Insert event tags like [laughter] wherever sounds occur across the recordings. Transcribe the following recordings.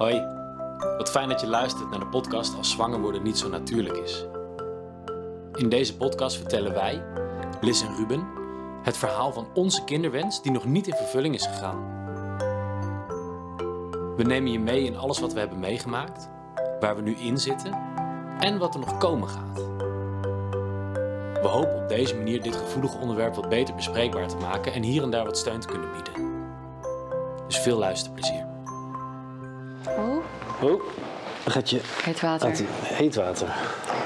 Hoi, wat fijn dat je luistert naar de podcast Als zwanger worden niet zo natuurlijk is. In deze podcast vertellen wij, Liz en Ruben, het verhaal van onze kinderwens die nog niet in vervulling is gegaan. We nemen je mee in alles wat we hebben meegemaakt, waar we nu in zitten en wat er nog komen gaat. We hopen op deze manier dit gevoelige onderwerp wat beter bespreekbaar te maken en hier en daar wat steun te kunnen bieden. Dus veel luisterplezier. Oh, gaat je heet water. het heet water.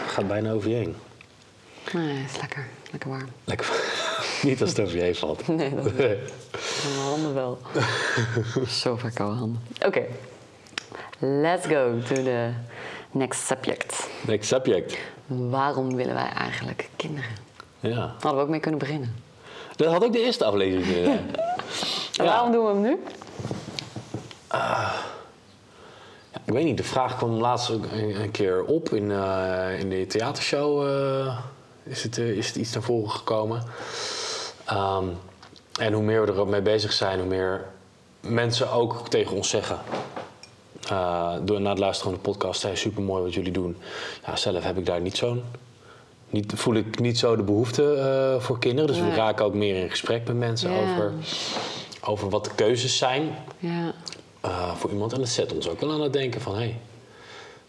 Gaat bijna over je heen. Nee, is lekker. Lekker warm. Lekker. [laughs] Niet als het over je heen valt. Nee, dat niet. [laughs] Mijn handen wel. Zo vaak koude handen. Oké. Let's go to the next subject. Next subject. Waarom willen wij eigenlijk kinderen? Ja. Hadden we ook mee kunnen beginnen. Dat had ook de eerste aflevering kunnen zijn. En waarom doen we hem nu? Ja, ik weet niet, de vraag kwam laatst ook een, keer op in, eh, in de theatershow. eh, is, het, eh, is het iets naar voren gekomen. Ehm, en hoe meer we er ook mee bezig zijn, hoe meer mensen ook tegen ons zeggen. Door na het luisteren van de podcast, hey, super mooi wat jullie doen. Ja, zelf heb ik daar niet zo'n. Niet, voel ik niet zo de behoefte eh, voor kinderen. Dus we raken ook meer in gesprek met mensen Ja. over, over wat de keuzes zijn Ja. Eh, voor iemand. En dat zet ons ook wel aan het denken van... Hey,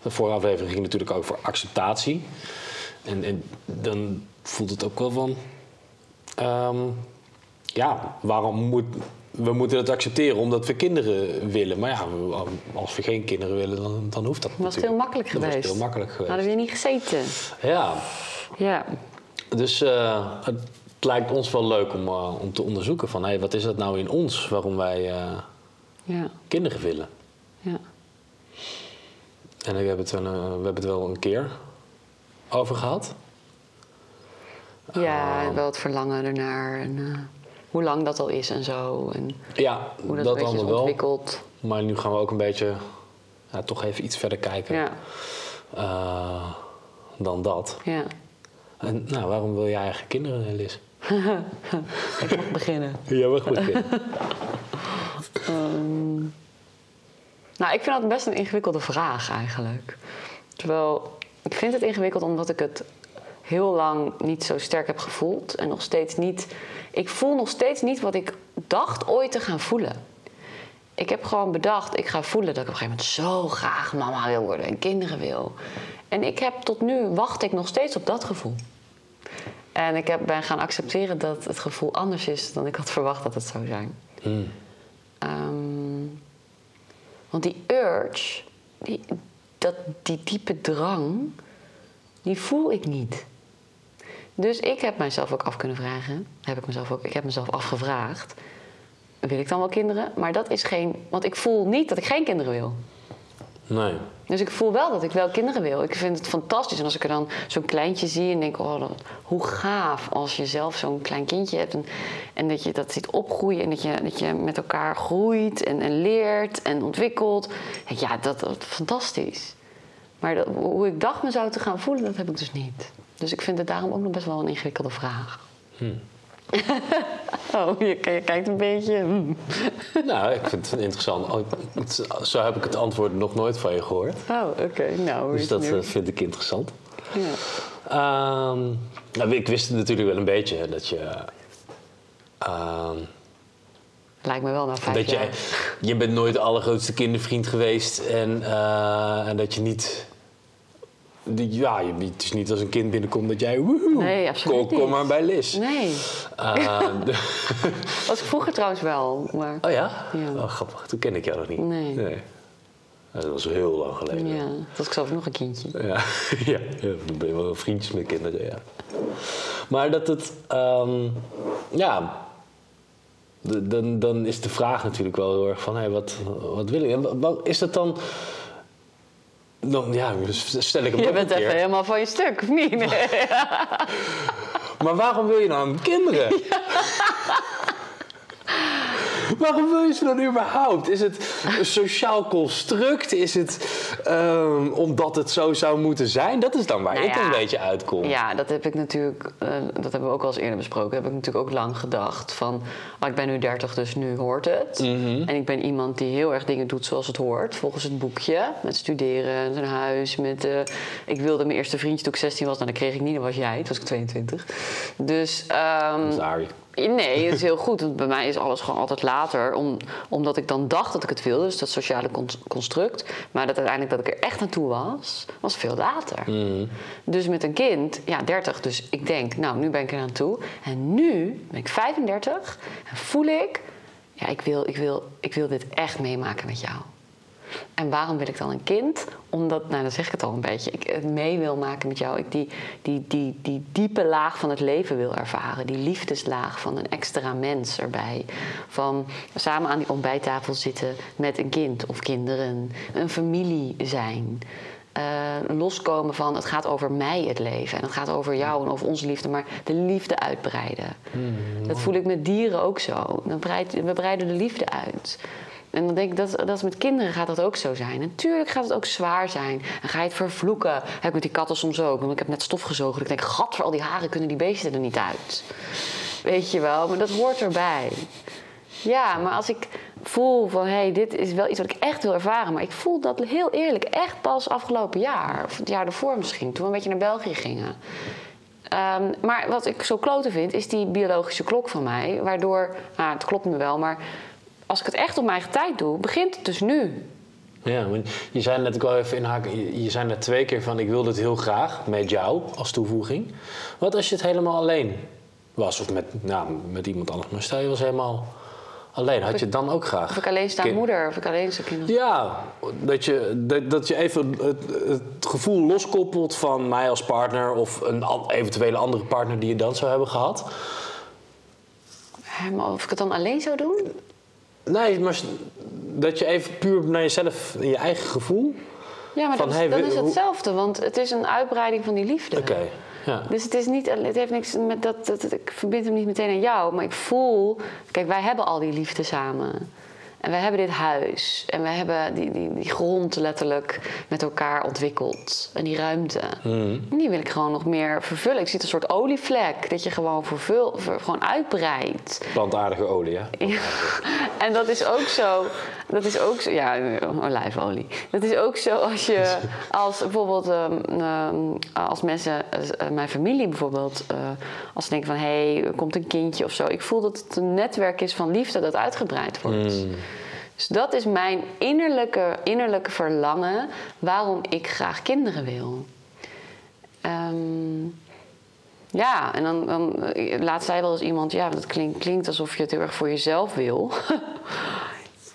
de vorige aflevering ging natuurlijk ook voor acceptatie. En, en dan voelt het ook wel van... ehm, ja, waarom moet... We moeten het accepteren omdat we kinderen willen. Maar ja, als we geen kinderen willen, dan, dan hoeft dat Was het natuurlijk. heel makkelijk was geweest? het heel makkelijk geweest. Hadden we niet gezeten? Ja, Ja. dus eh, het lijkt ons wel leuk om, eh, om te onderzoeken van... Hey, wat is dat nou in ons waarom wij eh, Ja. kinderen willen? Ja. En we hebben, het wel, eh, we hebben het wel een keer over gehad. Ja, wel het verlangen ernaar. En eh, hoe lang dat al is en zo. En Ja, hoe dat, dat, een allemaal wel. ontwikkeld. Maar nu gaan we ook een beetje ja, toch even iets verder kijken Ja. eh, dan dat. Ja. En nou, waarom wil jij eigenlijk kinderen, Liz? [laughs] Ik mag beginnen. [laughs] Ja, mag beginnen. [laughs] Nou, ik vind dat best een ingewikkelde vraag eigenlijk. Terwijl, ik vind het ingewikkeld omdat ik het heel lang niet zo sterk heb gevoeld. En nog steeds niet... Ik voel nog steeds niet wat ik dacht ooit te gaan voelen. Ik heb gewoon bedacht, ik ga voelen dat ik op een gegeven moment zo graag mama wil worden en kinderen wil. En ik heb tot nu, wacht ik nog steeds op dat gevoel. En ik heb, ben gaan accepteren dat het gevoel anders is dan ik had verwacht dat het zou zijn. Hmm. Ehm, want die urge, die, dat, die diepe drang, die voel ik niet. Dus ik heb mijzelf ook af kunnen vragen. Heb ik, mezelf ook, ik heb mezelf afgevraagd. Wil ik dan wel kinderen? Maar dat is geen. Want ik voel niet dat ik geen kinderen wil. Nee. Dus ik voel wel dat ik wel kinderen wil. Ik vind het fantastisch. En als ik er dan zo'n kleintje zie en denk... Oh, dat- hoe gaaf als je zelf zo'n klein kindje hebt... En, en dat je dat ziet opgroeien... en dat je, dat je met elkaar groeit en, en leert en ontwikkelt. Ja, dat, dat fantastisch. Maar dat- hoe ik dacht me zou te gaan voelen, dat heb ik dus niet. Dus ik vind het daarom ook nog best wel een ingewikkelde vraag. [laughs] oh, je, je kijkt een beetje... hmm. [laughs] Nou, ik vind het interessant. Oh, Zo heb ik het antwoord nog nooit van je gehoord. Oh, oké. Nou, Dus dat eh, vind ik interessant. Ja. Ehm, nou, ik wist natuurlijk wel een beetje dat je... ehm, Lijkt me wel na vijf dat jaar. jij, je bent nooit de allergrootste kindervriend geweest en, eh, en dat je niet. Die- Ja, het is niet als een kind binnenkomt dat jij. woehoe, Nee, absoluut kom, maar bij Liz. Nee. De- [laughs] [laughs] Was ik vroeger trouwens wel, maar... oh ja? Ja. Oh, grappig. Toen ken ik jou nog niet. Nee. Dat was heel lang geleden. Ja, dat was ik zelf nog een kindje. Ja, [laughs] ja, ja, dan ben je wel vriendjes met kinderen, ja. Maar dat het, ehm, ja, dan, dan is de vraag natuurlijk wel heel erg van, hé, wat, wat wil ik? En wat is dat dan, dan ja, dus stel ik hem Je bent even helemaal van je stuk, of niet? [laughs] [laughs] Maar waarom wil je nou kinderen? [laughs] [laughs] Waarom wil je ze dan überhaupt? Is het een sociaal construct? Is het ehm, omdat het zo zou moeten zijn? Dat is dan waar Nou ik ja. een beetje uitkom. Ja, dat heb ik natuurlijk, eh, dat hebben we ook al eens eerder besproken, heb ik natuurlijk ook lang gedacht. Van, oh, ik ben nu 30, dus nu hoort het. Mhm. En ik ben iemand die heel erg dingen doet zoals het hoort, volgens het boekje. Met studeren, een huis, met... eh, ik wilde mijn eerste vriendje toen ik 16 was, nou dat kreeg ik niet, dat was jij, toen was ik 22. Dus... ehm, Sorry. Nee, het is heel goed. Want bij mij is alles gewoon altijd later. Om, omdat ik dan dacht dat ik het wilde. Dus dat sociale con- construct. Maar dat uiteindelijk dat ik er echt naartoe was, was veel later. Dus met een kind, ja, 30. Dus ik denk, nou, nu ben ik er aan toe. En nu ben ik 35. En voel ik, ja, ik wil, ik wil, ik wil dit echt meemaken met jou. En waarom wil ik dan een kind? Omdat, nou dan zeg ik het al een beetje, ik het mee wil maken met jou. Ik die, die, die, die diepe laag van het leven wil ervaren. Die liefdeslaag van een extra mens erbij. Van samen aan die ontbijttafel zitten met een kind of kinderen. Een familie zijn. Eh, loskomen van het gaat over mij het leven. En het gaat over jou en over onze liefde. Maar de liefde uitbreiden. dat voel ik met dieren ook zo. We breiden de liefde uit. En dan denk ik, dat, dat is met kinderen gaat dat ook zo zijn. Natuurlijk gaat het ook zwaar zijn. En ga je het vervloeken. Heb ik met die katten soms ook. Want ik heb net stof gezogen. Ik denk, gat voor al die haren kunnen die beesten er niet uit. Weet je wel, maar dat hoort erbij. Ja, maar als ik voel van, hé, hey, dit is wel iets wat ik echt wil ervaren. Maar ik voel dat heel eerlijk echt pas afgelopen jaar. Of het jaar ervoor misschien, toen we een beetje naar België gingen. Ehm, maar wat ik zo kloten vind, is die biologische klok van mij. Waardoor, nou, het klopt me wel, maar als ik het echt op mijn eigen tijd doe, begint het dus nu. Ja, maar je zei net, ik wil even inhaken, je, je zei net twee keer van ik wil dit heel graag met jou als toevoeging. Wat als je het helemaal alleen was of met, nou, met iemand anders, maar stel je was helemaal alleen, had je het dan ook graag? Of ik alleen staan Kind- moeder, of ik alleen staan kinderen. Ja, dat je, dat, dat je even het, het gevoel loskoppelt van mij als partner of een eventuele andere partner die je dan zou hebben gehad. Maar of ik het dan alleen zou doen? Nee, maar dat je even puur naar jezelf, in je eigen gevoel. Ja, maar Van, dat, hey, is, dat is hetzelfde, want het is een uitbreiding van die liefde. Oké, ja. Dus het, is niet, het heeft niks met dat, dat, Ik verbind hem niet meteen aan jou, maar ik voel. Kijk, wij hebben al die liefde samen. En wij hebben dit huis. En wij hebben die, die, die grond letterlijk met elkaar ontwikkeld. En die ruimte. En die wil ik gewoon nog meer vervullen. Ik zie een soort olievlek. Dat je gewoon, vervul, ver- gewoon uitbreidt. Plantaardige olie. Ja. [laughs] En dat is ook zo. Dat is ook zo. Ja, olijfolie. Dat is ook zo als je. [laughs] Als bijvoorbeeld. ehm, ehm, als mensen. eh, mijn familie bijvoorbeeld. eh, als ze denken van hé, hey, er komt een kindje of zo. Ik voel dat het een netwerk is van liefde dat uitgebreid wordt. Dus dat is mijn innerlijke, innerlijke verlangen. waarom ik graag kinderen wil. Ehm, ja, en dan, dan eh, laatst zei wel eens iemand, ja, dat klinkt, klinkt alsof je het heel erg voor jezelf wil. [laughs]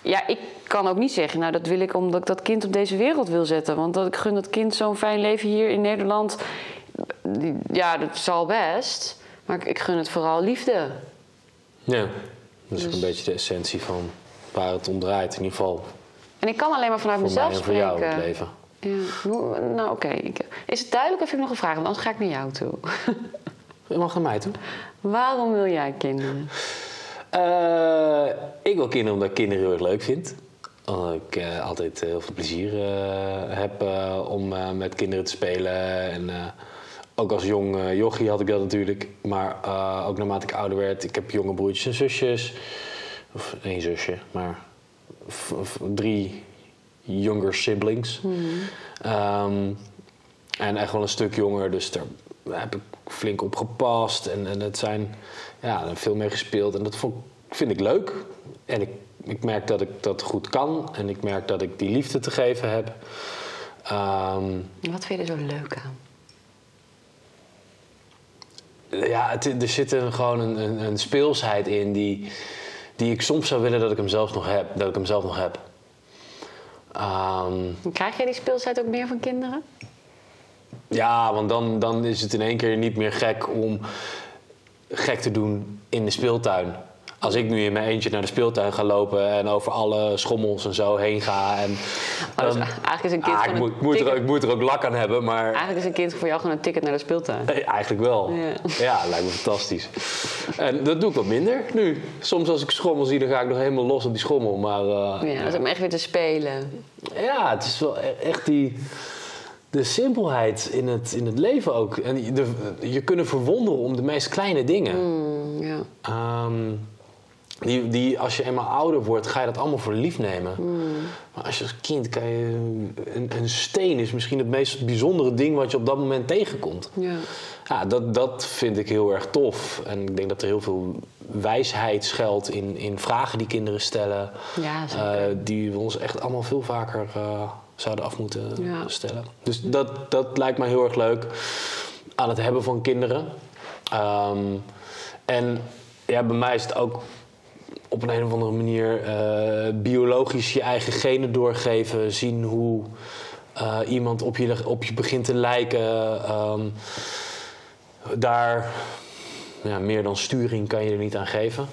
ja, ik kan ook niet zeggen, nou, dat wil ik omdat ik dat kind op deze wereld wil zetten. Want dat ik gun dat kind zo'n fijn leven hier in Nederland. Ja, dat zal best. Maar ik, gun het vooral liefde. Ja, dat is ook Dus- een beetje de essentie van waar het om draait. In ieder geval En ik kan alleen maar vanuit voor mij mezelf en voor jou spreken. het leven. Ja, nou oké. Is het duidelijk of heb ik nog een vraag? Want anders ga ik naar jou toe. Je mag naar mij toe. Waarom wil jij kinderen? Eh, ik wil kinderen omdat ik kinderen heel erg leuk vind. Omdat ik eh, altijd heel veel plezier eh, heb om met kinderen te spelen. En ook als jong jochie had ik dat natuurlijk. Maar ook naarmate ik ouder werd. Ik heb jonge broertjes en zusjes. Of één zusje, maar drie younger siblings. Ehm, en echt wel een stuk jonger, dus daar heb ik flink op gepast. En, en het zijn, ja, er veel mee gespeeld. En dat vond, vind ik leuk. En ik, ik merk dat ik dat goed kan. En ik merk dat ik die liefde te geven heb. Ehm, Wat vind je er zo leuk aan? ja, het, er zit een, gewoon een, een, een speelsheid in die, die ik soms zou willen dat ik hem zelf nog heb. Dat ik hem zelf nog heb. Ehm, Krijg jij die speelsheid ook meer van kinderen? Ja, want dan, dan is het in één keer niet meer gek om gek te doen in de speeltuin. Als ik nu in mijn eentje naar de speeltuin ga lopen en over alle schommels en zo heen ga. En, Oh, dus dan- eigenlijk is een kind Ah, ik, moet, er, ik moet er ook lak aan hebben, maar Eigenlijk is een kind voor jou gewoon een ticket naar de speeltuin. eh, eigenlijk wel. Ja. Ja, lijkt me fantastisch. En dat doe ik wat minder nu. Soms als ik schommel zie, dan ga ik nog helemaal los op die schommel. Maar eh, Ja, dat is om echt weer te spelen. ja, het is wel e- echt die... De simpelheid in het, in het leven ook. En je- de, je kunnen verwonderen om de meest kleine dingen. Mm, ja. Ehm, die, die, als je eenmaal ouder wordt, ga je dat allemaal voor lief nemen. Maar als je als kind kan je... Een, een steen is misschien het meest bijzondere ding wat je op dat moment tegenkomt. Ja. Ja, dat, dat vind ik heel erg tof. En ik denk dat er heel veel wijsheid schuilt in, in vragen die kinderen stellen. Ja, eh, die we ons echt allemaal veel vaker eh, zouden af moeten Ja. stellen. Dus dat, dat lijkt mij heel erg leuk aan het hebben van kinderen. Ehm, en ja, bij mij is het ook op een, een of andere manier eh, biologisch je eigen genen doorgeven. Zien hoe eh, iemand op je, op je begint te lijken. Ehm, daar ja, meer dan sturing kan je er niet aan geven.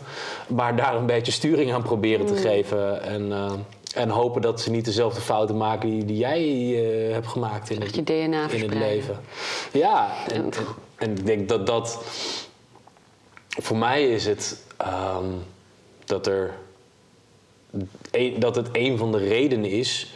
Maar daar een beetje sturing aan proberen te geven. En, eh, en hopen dat ze niet dezelfde fouten maken die, die jij eh, hebt gemaakt in het, je DNA in het leven. Ja, en, en, en ik denk dat dat... Voor mij is het ehm, dat, er, dat het een van de redenen is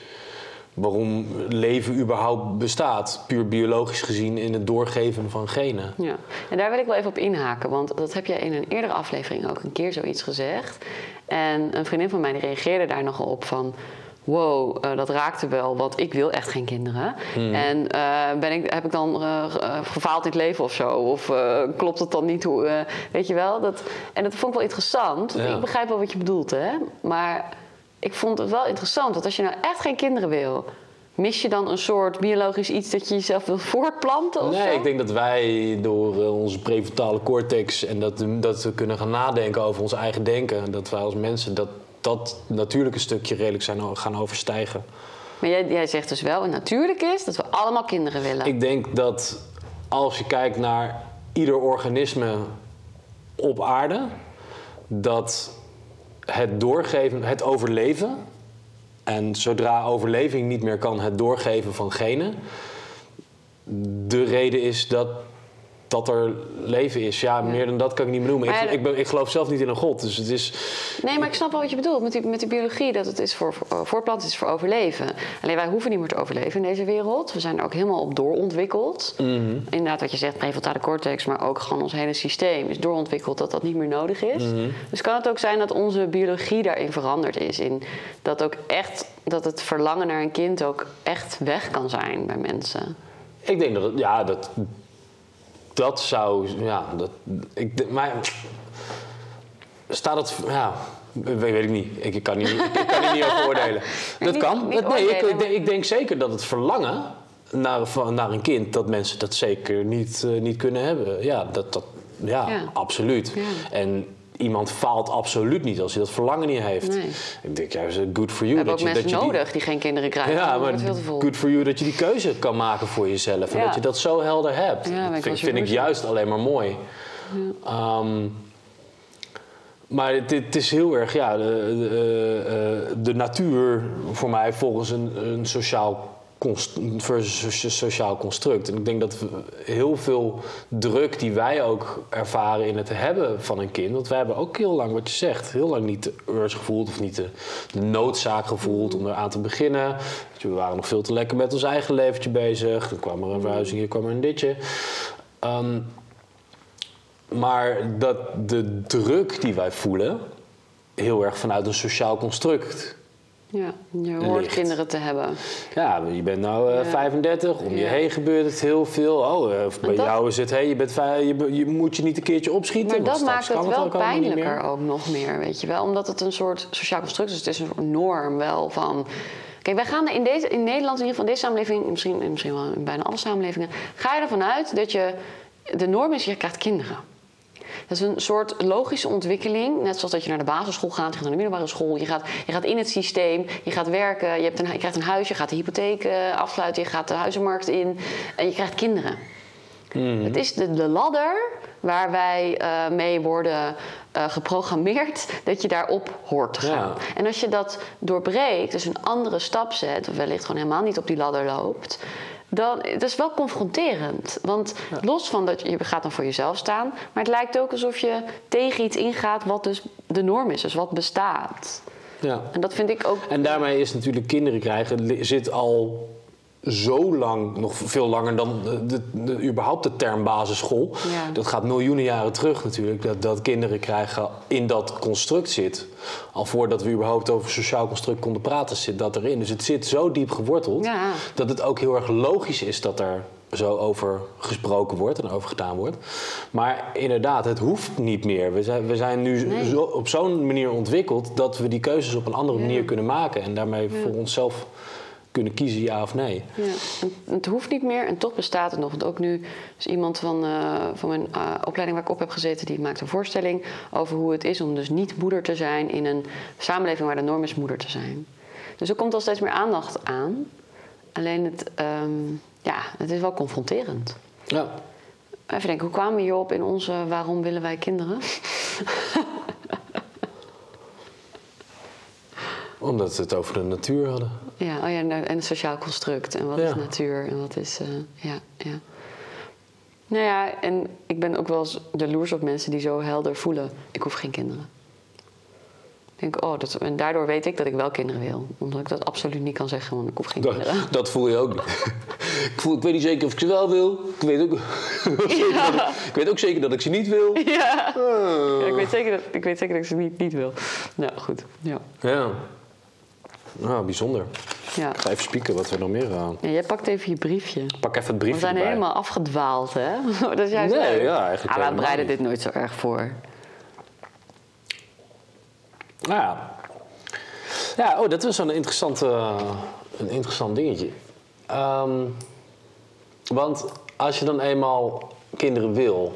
waarom leven überhaupt bestaat. Puur biologisch gezien in het doorgeven van genen. Ja, en daar wil ik wel even op inhaken, want dat heb jij in een eerdere aflevering ook een keer zoiets gezegd. En een vriendin van mij die reageerde daar nogal op van... Wow, eh, dat raakte wel, want ik wil echt geen kinderen. En eh, ben ik, heb ik dan eh, gefaald in het leven of zo? Of klopt het dan niet? Hoe, weet je wel? Dat, en dat vond ik wel interessant. Ja. Ik begrijp wel wat je bedoelt, hè? Maar ik vond het wel interessant, want als je nou echt geen kinderen wil... mis je dan een soort biologisch iets dat je jezelf wil voortplanten of Nee, zo? ik denk dat wij door eh, onze prefrontale cortex en dat, dat we kunnen gaan nadenken over ons eigen denken, dat wij als mensen dat, dat natuurlijke stukje redelijk zijn gaan overstijgen. Maar jij, jij zegt dus wel, en natuurlijk is dat we allemaal kinderen willen. Ik denk dat als je kijkt naar ieder organisme op aarde, dat het doorgeven, het overleven, en zodra overleving niet meer kan, het doorgeven van genen, de reden is dat, dat er leven is. Ja, meer dan dat kan ik niet benoemen. Ik, ja, ik, ben, ik geloof zelf niet in een god, dus het is... Nee, maar ik snap wel wat je bedoelt met die, met die biologie. Dat het is voor, voor voorplanten is voor overleven. Alleen wij hoeven niet meer te overleven in deze wereld. We zijn er ook helemaal op doorontwikkeld. Inderdaad, wat je zegt, prefrontale cortex, maar ook gewoon ons hele systeem is doorontwikkeld dat dat niet meer nodig is. Dus kan het ook zijn dat onze biologie daarin veranderd is. In dat ook echt dat het verlangen naar een kind ook echt weg kan zijn bij mensen. Ik denk dat het, ja, dat, dat zou, ja, dat, ik, maar staat het, ja, weet, ik niet. Ik, ik kan niet, ik kan niet over oordelen. [laughs] Dat kan. niet Dat- nee, ik, oordelen, ik, denk, ik denk zeker dat het verlangen naar, naar een kind, dat mensen dat zeker niet, eh, niet kunnen hebben. Ja, dat, dat, ja, Ja. absoluut. Ja. En iemand faalt absoluut niet als hij dat verlangen niet heeft. Nee. Ik denk juist, eh, good for you. We dat je, mensen dat je nodig die geen kinderen krijgen. ja, maar good for you dat je die keuze kan maken voor jezelf. En Ja. dat je dat zo helder hebt. Ja, dat vind, vind ik juist alleen maar mooi. Ehm, maar het, het is heel erg, ja, de, de, eh, eh, de natuur voor mij volgens een, een sociaal, versus sociaal construct. En ik denk dat heel veel druk die wij ook ervaren in het hebben van een kind. Want wij hebben ook heel lang, wat je zegt, heel lang niet de urge gevoeld of niet de, noodzaak gevoeld om eraan te beginnen. We waren nog veel te lekker met ons eigen leventje bezig. Dan kwam er een verhuizing, hier kwam er een ditje. Ehm, maar dat de druk die wij voelen, heel erg vanuit een sociaal construct. Ja, je hoort kinderen te hebben. Ja, je bent nou eh, Ja. 35, om je heen gebeurt het heel veel. Oh, eh, bij dat- jou is het, hey, je, bent je, je moet je niet een keertje opschieten. Maar dat maakt het wel ook pijnlijker ook nog meer, weet je wel. Omdat het een soort sociaal construct is. Het is een soort norm wel van... Kijk, wij gaan in, deze, in Nederland, in ieder geval in deze samenleving... Misschien, misschien wel in bijna alle samenlevingen... ga je ervan uit dat je... De norm is, je krijgt kinderen. Dat is een soort logische ontwikkeling. Net zoals dat je naar de basisschool gaat, je gaat naar de middelbare school. Je gaat, je gaat in het systeem, je gaat werken, je, hebt een, je krijgt een huis, je gaat de hypotheek eh, afsluiten, je gaat de huizenmarkt in en je krijgt kinderen. Het is de, de ladder waar wij eh, mee worden eh, geprogrammeerd [laughs] dat je daarop hoort te gaan. Ja. En als je dat doorbreekt, dus een andere stap zet, of wellicht gewoon helemaal niet op die ladder loopt, dan dat is wel confronterend. Want los van dat je gaat dan voor jezelf staan, maar het lijkt ook alsof je tegen iets ingaat wat dus de norm is, dus wat bestaat. Ja. En dat vind ik ook. En daarmee is natuurlijk kinderen krijgen zit al zo lang, nog veel langer dan de, de, de- überhaupt de term basisschool. Ja. Dat gaat miljoenen jaren terug natuurlijk. Dat, dat kinderen krijgen in dat construct zit. Al voordat we überhaupt over sociaal construct konden praten, zit dat erin. Dus het zit zo diep geworteld Ja. dat het ook heel erg logisch is dat er zo over gesproken wordt en over gedaan wordt. Maar inderdaad, het hoeft niet meer. We zijn, we zijn nu Nee. zo, op zo'n manier ontwikkeld dat we die keuzes op een andere Ja. manier kunnen maken en daarmee voor onszelf kunnen kiezen ja of nee. Ja, het hoeft niet meer en toch bestaat het nog. Want ook nu is iemand van, eh, van mijn eh, opleiding waar ik op heb gezeten... die maakt een voorstelling over hoe het is om dus niet moeder te zijn... in een samenleving waar de norm is moeder te zijn. Dus er komt al steeds meer aandacht aan. Alleen het, ehm, ja, het is wel confronterend. Ja. Even denken, hoe kwamen we hierop in onze Waarom willen wij kinderen? Omdat we het over de natuur hadden. Ja, oh ja en, en het sociaal construct. En wat is natuur en wat is... eh, ja, ja. Nou ja, en ik ben ook wel eens jaloers op mensen die zo helder voelen... ik hoef geen kinderen. Ik denk, oh, dat, en daardoor weet ik dat ik wel kinderen wil. Omdat ik dat absoluut niet kan zeggen, want ik hoef geen Dat, kinderen. [laughs] dat voel je ook. ik, voel, ik weet niet zeker of ik ze wel wil. Ik weet ook, [laughs] ik, weet ook zeker dat ik ze niet wil. Ja. Ah. Ja, ik, weet zeker dat, ik weet zeker dat ik ze niet, niet wil. Nou, goed. Ja. Ja. Nou, bijzonder. Ja. Ik ga even spieken wat we nog meer aan. ja, jij pakt even je briefje. Pak even het We briefje zijn erbij. helemaal afgedwaald, hè? [laughs] dat is juist Nee, leuk. ja, eigenlijk Ah, we bereiden dit nooit zo erg voor. Nou ja. Ja, oh, dat was een, interessante, een interessant dingetje. Ehm, want als je dan eenmaal kinderen wil...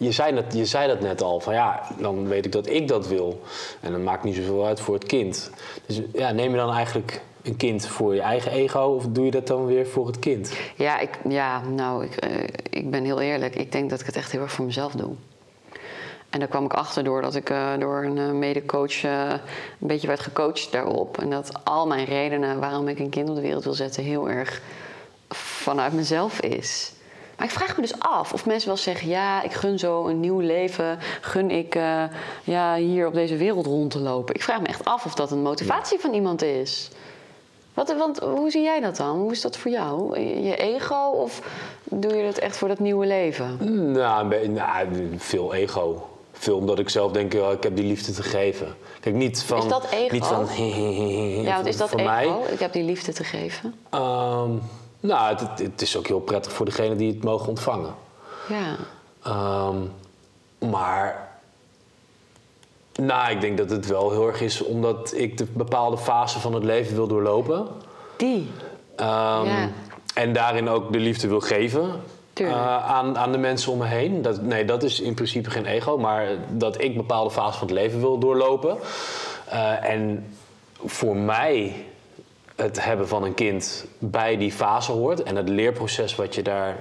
Je zei, dat, je zei dat net al, van ja, dan weet ik dat ik dat wil. En dan maakt niet zoveel uit voor het kind. Dus ja, neem je dan eigenlijk een kind voor je eigen ego... of doe je dat dan weer voor het kind? Ja, ik, ja nou, ik, eh, ik ben heel eerlijk. Ik denk dat ik het echt heel erg voor mezelf doe. En daar kwam ik achter doordat ik eh, door een eh, medecoach een beetje werd gecoacht daarop. En dat al mijn redenen waarom ik een kind op de wereld wil zetten heel erg vanuit mezelf is. Maar ik vraag me dus af of mensen wel zeggen: ja, ik gun zo een nieuw leven, gun ik eh, ja, hier op deze wereld rond te lopen. Ik vraag me echt af of dat een motivatie van iemand is. Wat, want hoe zie jij dat dan? Hoe is dat voor jou? Je ego of doe je het echt voor dat nieuwe leven? Nou, nou, veel ego. Veel omdat ik zelf denk, ik heb die liefde te geven. Kijk, niet van... Is dat ego? Niet van... [laughs] Ja, want is dat voor ego? mij. Ik heb die liefde te geven. Ehm, nou, het, het is ook heel prettig voor degene die het mogen ontvangen. Ja. Ehm, maar... Nou, ik denk dat het wel heel erg is omdat ik de bepaalde fase van het leven wil doorlopen. Die. Ehm, Ja. En daarin ook de liefde wil geven eh, aan, aan de mensen om me heen. Dat, nee, dat is in principe geen ego, maar dat ik bepaalde fases van het leven wil doorlopen. Eh, en voor mij het hebben van een kind bij die fase hoort en het leerproces wat je daar.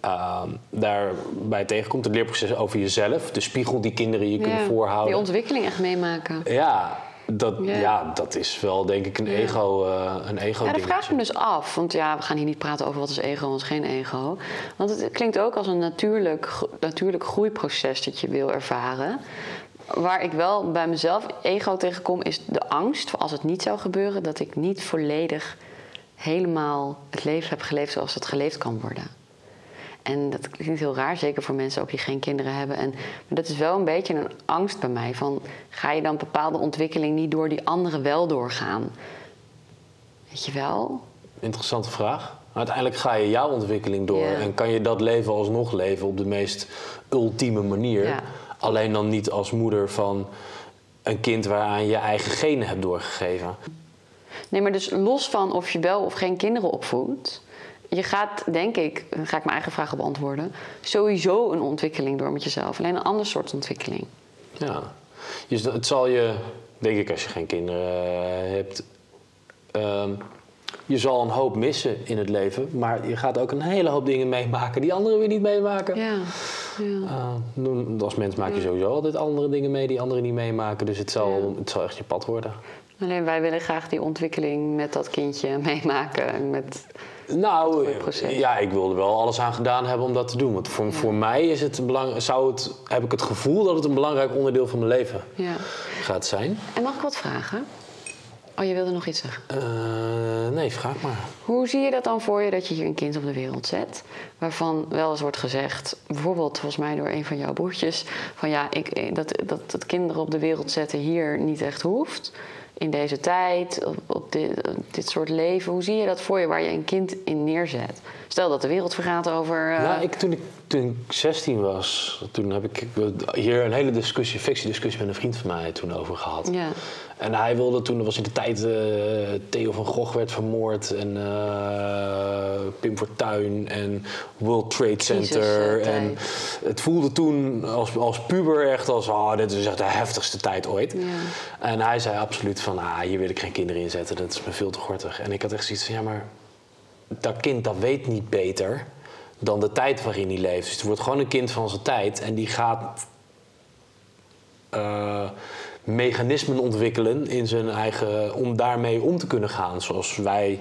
ehm, daarbij tegenkomt, het leerproces over jezelf, de spiegel die kinderen je kunnen Ja, voorhouden. Die ontwikkeling echt meemaken. Ja, dat, Ja. ja. dat is wel denk ik een ego, eh een ego Ja, dat vraag ik me dus af. Want ja, we gaan hier niet praten over wat is ego en wat is geen ego. Want het klinkt ook als een natuurlijk, natuurlijk groeiproces dat je wil ervaren. Waar ik wel bij mezelf ego tegenkom, is de angst voor als het niet zou gebeuren, dat ik niet volledig helemaal het leven heb geleefd zoals het geleefd kan worden. En dat klinkt heel raar, zeker voor mensen ook die geen kinderen hebben. En, maar dat is wel een beetje een angst bij mij. Van, ga je dan bepaalde ontwikkeling niet door die anderen wel doorgaan? Weet je wel? Interessante vraag. Uiteindelijk ga je jouw ontwikkeling door Ja. en kan je dat leven alsnog leven op de meest ultieme manier. Ja. Alleen dan niet als moeder van een kind waaraan je eigen genen hebt doorgegeven. Nee, maar dus los van of je wel of geen kinderen opvoedt. Je gaat, denk ik, ga ik mijn eigen vraag beantwoorden. Sowieso een ontwikkeling door met jezelf. Alleen een ander soort ontwikkeling. Ja. Dus het zal je, denk ik, als je geen kinderen hebt, ehm, je zal een hoop missen in het leven, maar je gaat ook een hele hoop dingen meemaken die anderen weer niet meemaken. Ja. ja. Uh, als mens maak je sowieso altijd andere dingen mee die anderen niet meemaken, dus het zal, het zal echt je pad worden. Alleen wij willen graag die ontwikkeling met dat kindje meemaken. Met nou, ja, ik wilde wel alles aan gedaan hebben om dat te doen. Want voor, voor mij is het belang, zou het, heb ik het gevoel dat het een belangrijk onderdeel van mijn leven ja. gaat zijn. En mag ik wat vragen? Oh, je wilde nog iets zeggen? Uh, nee, vraag maar. Hoe zie je dat dan voor je dat je hier een kind op de wereld zet? Waarvan wel eens wordt gezegd, bijvoorbeeld volgens mij door een van jouw broertjes... van ja, ik, dat, dat, dat kinderen op de wereld zetten hier niet echt hoeft in deze tijd, op, op, dit, dit, soort leven? Hoe zie je dat voor je waar je een kind in neerzet? Stel dat de wereld vergaat over. Uh... Nou, ik, toen, ik, toen ik 16 was, toen heb ik hier een hele discussie, fictiediscussie met een vriend van mij toen over gehad. Ja. En hij wilde toen, dat was in de tijd, uh, Theo van Gogh werd vermoord en uh, Pim Fortuyn en World Trade Center. en het voelde toen als, als puber echt als, oh, dit is echt de heftigste tijd ooit. Ja. En hij zei absoluut van, ah, hier wil ik geen kinderen in zetten, dat is me veel te gortig. En ik had echt zoiets van, ja, maar dat kind dat weet niet beter dan de tijd waarin hij leeft. Dus het wordt gewoon een kind van zijn tijd en die gaat... Uh, mechanismen ontwikkelen in zijn eigen, om daarmee om te kunnen gaan. Zoals wij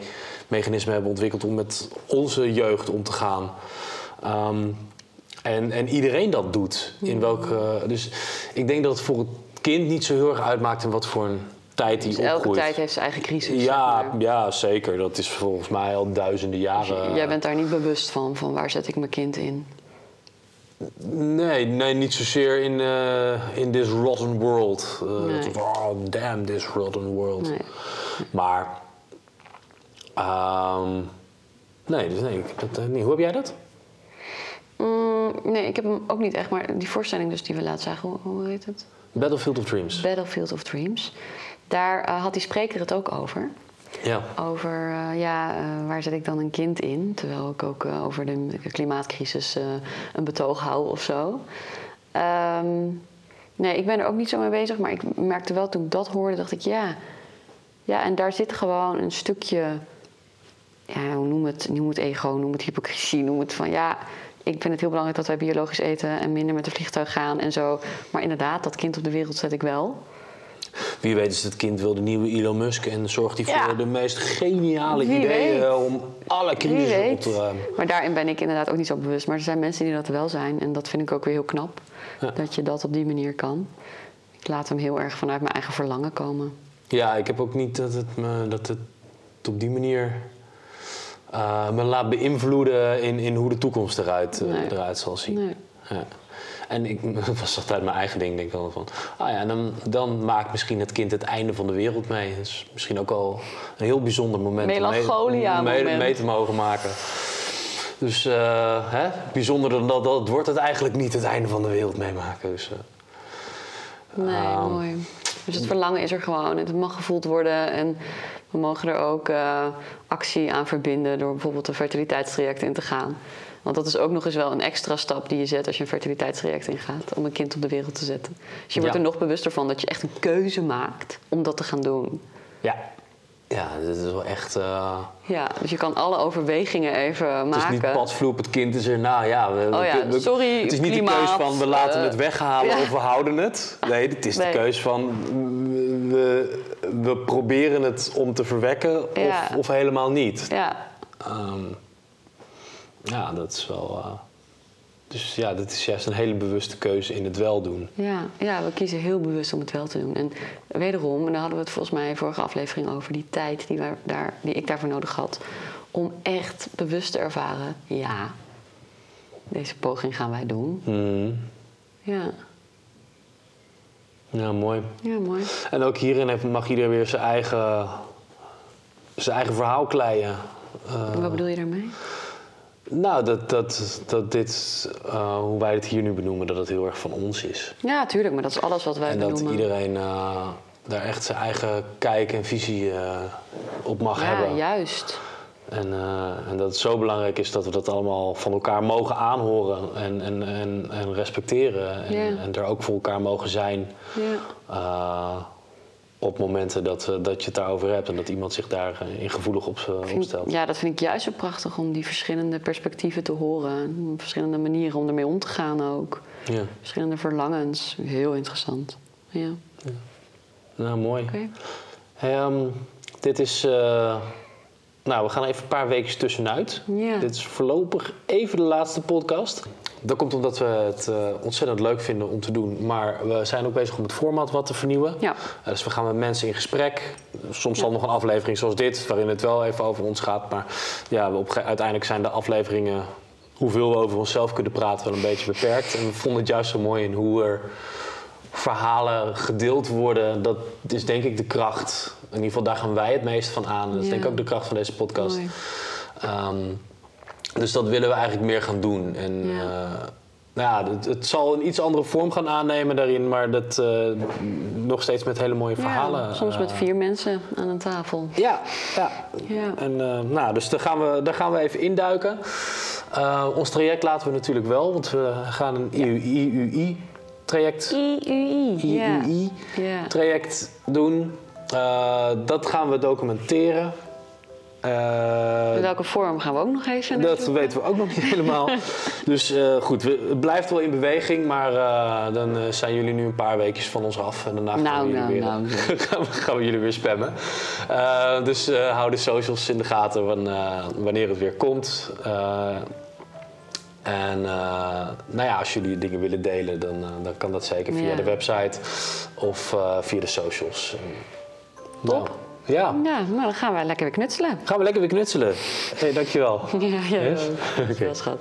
mechanismen hebben ontwikkeld om met onze jeugd om te gaan. Um, en, en iedereen dat doet. In welke, dus ik denk dat het voor het kind niet zo heel erg uitmaakt in wat voor een tijd hij dus opgroeit. Elke tijd heeft zijn eigen crisis. Ja, ja, zeker. Dat is volgens mij al duizenden jaren. Dus jij bent daar niet bewust van, van waar zet ik mijn kind in? Nee, nee, niet zozeer in, uh, in this rotten world. Uh, nee. oh, damn this rotten world. Nee. Maar, um, nee, dus nee, dat, uh, hoe heb jij dat? Mm, nee, ik heb hem ook niet echt, maar die voorstelling dus die we laten zagen, hoe, hoe heet het? Battlefield of Dreams. Battlefield of Dreams. Daar had die spreker het ook over. Ja. Over uh, ja, uh, waar zet ik dan een kind in? Terwijl ik ook uh, over de klimaatcrisis een betoog hou of zo. Um, nee, ik ben er ook niet zo mee bezig. Maar ik merkte wel toen ik dat hoorde, dacht ik ja. Ja, en daar zit gewoon een stukje. Ja, hoe noem het? Noem ego, noem het hypocrisie, noem het van ja. Ik vind het heel belangrijk dat wij biologisch eten en minder met de vliegtuig gaan en zo. Maar inderdaad, dat kind op de wereld zet ik wel. Wie weet is het kind wil de nieuwe Elon Musk en zorgt hij voor de meest geniale ideeën om alle crisis op te ruimen. Maar daarin ben ik inderdaad ook niet zo bewust. Maar er zijn mensen die dat wel zijn en dat vind ik ook weer heel knap. Dat je dat op die manier kan. Ik laat hem heel erg vanuit mijn eigen verlangen komen. Ja, ik heb ook niet dat het me dat het op die manier uh, me laat beïnvloeden in, in hoe de toekomst eruit, uh, eruit zal zien. Nee. Ja. En ik [laughs] was altijd mijn eigen ding, denk ik dan van... Ah ja, dan, dan maakt misschien het kind het einde van de wereld mee. Dat is misschien ook al een heel bijzonder moment... Melancholia om mee, mee, mee, te mogen maken. Dus uh, hè, bijzonder dat, dat, wordt het eigenlijk niet het einde van de wereld meemaken. Dus, uh, nee, um, mooi. Dus het verlangen is er gewoon. Het mag gevoeld worden en we mogen er ook uh, actie aan verbinden... door bijvoorbeeld een fertiliteitstraject in te gaan... Want dat is ook nog eens wel een extra stap die je zet als je een fertiliteitstraject ingaat. Om een kind op de wereld te zetten. Dus je wordt er nog bewuster van dat je echt een keuze maakt om dat te gaan doen. Ja. Ja, dit is wel echt... Uh... Ja, dus je kan alle overwegingen even maken. Het is niet padvloep, het kind is er, nou ja... We, oh ja, we, sorry, Het is niet klimaat, de keus van we laten het weghalen of we houden het. Nee, het is de keus van we, we proberen het om te verwekken of, of helemaal niet. Ja. Um, ja, dat is wel. Uh, dus ja, dat is juist een hele bewuste keuze in het wel doen. Ja, ja, we kiezen heel bewust om het wel te doen. En wederom, en daar hadden we het volgens mij vorige aflevering over, die tijd die, daar, die ik daarvoor nodig had. Om echt bewust te ervaren, ja, deze poging gaan wij doen. Mm. Ja. Ja, mooi. Ja, mooi. En ook hierin mag iedereen weer zijn eigen, zijn eigen verhaal kleien. Uh, wat bedoel je daarmee? Nou, dat, dat, dat dit, uh, hoe wij het hier nu benoemen, dat het heel erg van ons is. Ja, tuurlijk, maar dat is alles wat wij en benoemen. En dat iedereen uh, daar echt zijn eigen kijk en visie uh, op mag ja, hebben. Ja, juist. En, en dat het zo belangrijk is dat we dat allemaal van elkaar mogen aanhoren en, en, en, en respecteren. En, ja. en er ook voor elkaar mogen zijn. Ja. Op momenten dat, eh, dat je het daarover hebt en dat iemand zich daarin gevoelig op, eh, Vind- opstelt. Ja, dat vind ik juist zo prachtig om die verschillende perspectieven te horen. Verschillende manieren om ermee om te gaan ook. Ja. Verschillende verlangens. Heel interessant. Ja, oké. Nou, mooi. Hey, ehm, dit is. eh, nou, we gaan even een paar weken tussenuit. Ja. Dit is voorlopig even de laatste podcast. Dat komt omdat we het eh, ontzettend leuk vinden om te doen. Maar we zijn ook bezig om het format wat te vernieuwen. Ja. Eh, dus we gaan met mensen in gesprek. Soms dan nog een aflevering zoals dit, waarin het wel even over ons gaat. Maar ja, we op, uiteindelijk zijn de afleveringen, hoeveel we over onszelf kunnen praten, wel een beetje beperkt. En we vonden het juist zo mooi in hoe er verhalen gedeeld worden. Dat is denk ik de kracht. In ieder geval, daar gaan wij het meest van aan. Dat is Ja. denk ik ook de kracht van deze podcast. Mooi. Dus dat willen we eigenlijk meer gaan doen. En Ja. ja, nou ja, het, het zal een iets andere vorm gaan aannemen daarin, maar dat eh, nog steeds met hele mooie verhalen. Ja, soms met eh, vier mensen aan een tafel. Ja, ja. Ja. En, eh, nou, dus daar gaan, we, daar gaan we even induiken. Eh, ons traject laten we natuurlijk wel, want we gaan een IUI-traject IUI. Ja. traject doen. Eh, dat gaan we documenteren. Eh, In welke vorm gaan we ook nog even dat weten we ook nog niet [laughs] helemaal. Dus eh, goed, we- het blijft wel in beweging, maar eh, dan zijn jullie nu een paar weekjes van ons af. En daarna gaan, Nou, we, jullie nou, weer, nou. [laughs] gaan, we, gaan we jullie weer spammen. Dus hou de socials in de gaten van, wanneer het weer komt. En nou ja, als jullie dingen willen delen, dan, dan kan dat zeker via Ja. de website of via de socials. Nou, Top. Ja, Ja, nou dan gaan wij lekker weer knutselen. gaan we lekker weer knutselen. Hey, dankjewel. [laughs] Ja, ja. Yes? Dankjewel, [laughs] schat.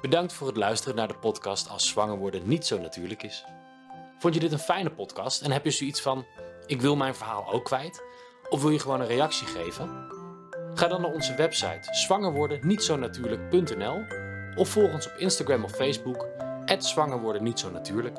Bedankt voor het luisteren naar de podcast Als zwanger worden niet zo natuurlijk is. Vond je dit een fijne podcast en heb je zoiets van: ik wil mijn verhaal ook kwijt? Of wil je gewoon een reactie geven? Ga dan naar onze website zwangerwordennietzonatuurlijk.nl of volg ons op Instagram of Facebook zwangerwordennietzonatuurlijk.